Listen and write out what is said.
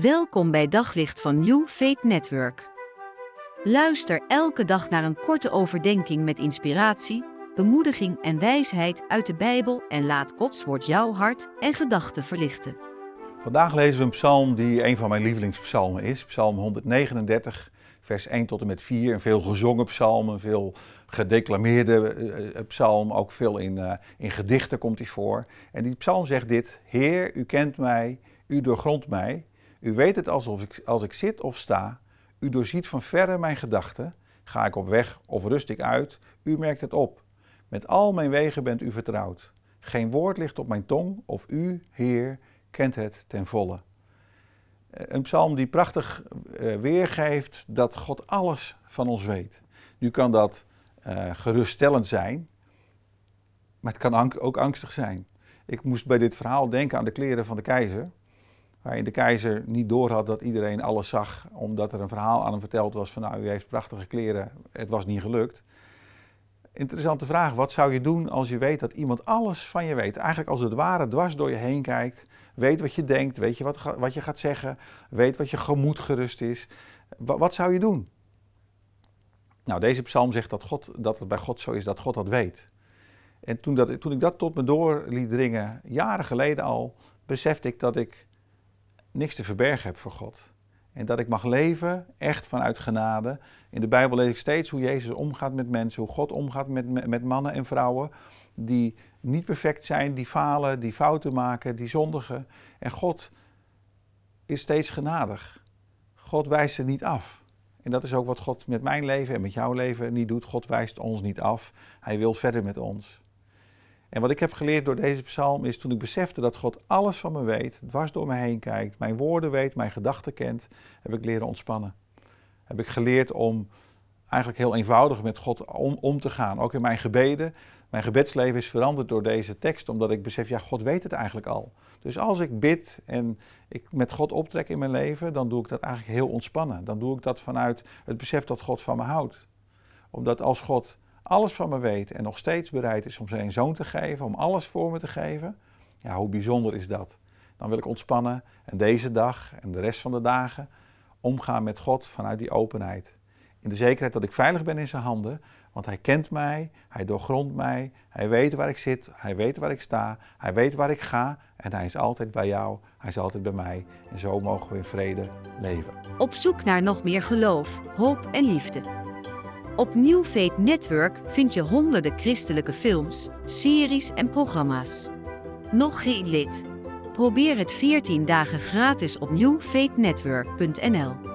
Welkom bij Daglicht van New Faith Network. Luister elke dag naar een korte overdenking met inspiratie, bemoediging en wijsheid uit de Bijbel en laat Gods woord jouw hart en gedachten verlichten. Vandaag lezen we een psalm die een van mijn lievelingspsalmen is, Psalm 139, vers 1 tot en met 4. Een veel gezongen psalm, een veel gedeclameerde uh, psalm, ook veel in, in gedichten komt hij voor. En die psalm zegt dit, Heer, u kent mij, u doorgrondt mij, u weet het alsof ik, als ik zit of sta, u doorziet van verre mijn gedachten. Ga ik op weg of rust ik uit, u merkt het op. Met al mijn wegen bent u vertrouwd. Geen woord ligt op mijn tong, of u, Heer, kent het ten volle. Eh, een psalm die prachtig uh, weergeeft dat God alles van ons weet. Nu kan dat uh, geruststellend zijn, maar het kan ook angstig zijn. Ik moest bij dit verhaal denken aan de kleren van de keizer waarin de keizer niet doorhad dat iedereen alles zag, omdat er een verhaal aan hem verteld was van nou, u heeft prachtige kleren, het was niet gelukt. Interessante vraag, wat zou je doen als je weet dat iemand alles van je weet? Eigenlijk als het ware dwars door je heen kijkt, weet wat je denkt, weet je wat, wat je gaat zeggen, weet wat je gemoed gerust is. Wat, zou je doen? Nou, deze psalm zegt dat, God, dat het bij God zo is dat God dat weet. En toen, dat, toen ik dat tot me door liet dringen, jaren geleden al, besefte ik dat ik niks te verbergen heb voor God. En dat ik mag leven echt vanuit genade. In de Bijbel lees ik steeds hoe Jezus omgaat met mensen, hoe God omgaat met, met mannen en vrouwen die niet perfect zijn, die falen, die fouten maken, die zondigen. En God is steeds genadig. God wijst ze niet af. En dat is ook wat God met mijn leven en met jouw leven niet doet. God wijst ons niet af. Hij wil verder met ons. En wat ik heb geleerd door deze psalm is toen ik besefte dat God alles van me weet, dwars door me heen kijkt, mijn woorden weet, mijn gedachten kent, heb ik leren ontspannen. Heb ik geleerd om eigenlijk heel eenvoudig met God om, om te gaan, ook in mijn gebeden. Mijn gebedsleven is veranderd door deze tekst, omdat ik besef, ja, God weet het eigenlijk al. Dus als ik bid en ik met God optrek in mijn leven, dan doe ik dat eigenlijk heel ontspannen. Dan doe ik dat vanuit het besef dat God van me houdt. Omdat als God alles van me weet en nog steeds bereid is om zijn zoon te geven, om alles voor me te geven, ja, hoe bijzonder is dat? Dan wil ik ontspannen en deze dag en de rest van de dagen omgaan met God vanuit die openheid. In de zekerheid dat ik veilig ben in zijn handen, want hij kent mij, hij doorgrondt mij, hij weet waar ik zit, hij weet waar ik sta, hij weet waar ik ga en hij is altijd bij jou, hij is altijd bij mij. En zo mogen we in vrede leven. Op zoek naar nog meer geloof, hoop en liefde. Op New Faith Network vind je honderden christelijke films, series en programma's. Nog geen lid? Probeer het 14 dagen gratis op newfaithnetwork.nl.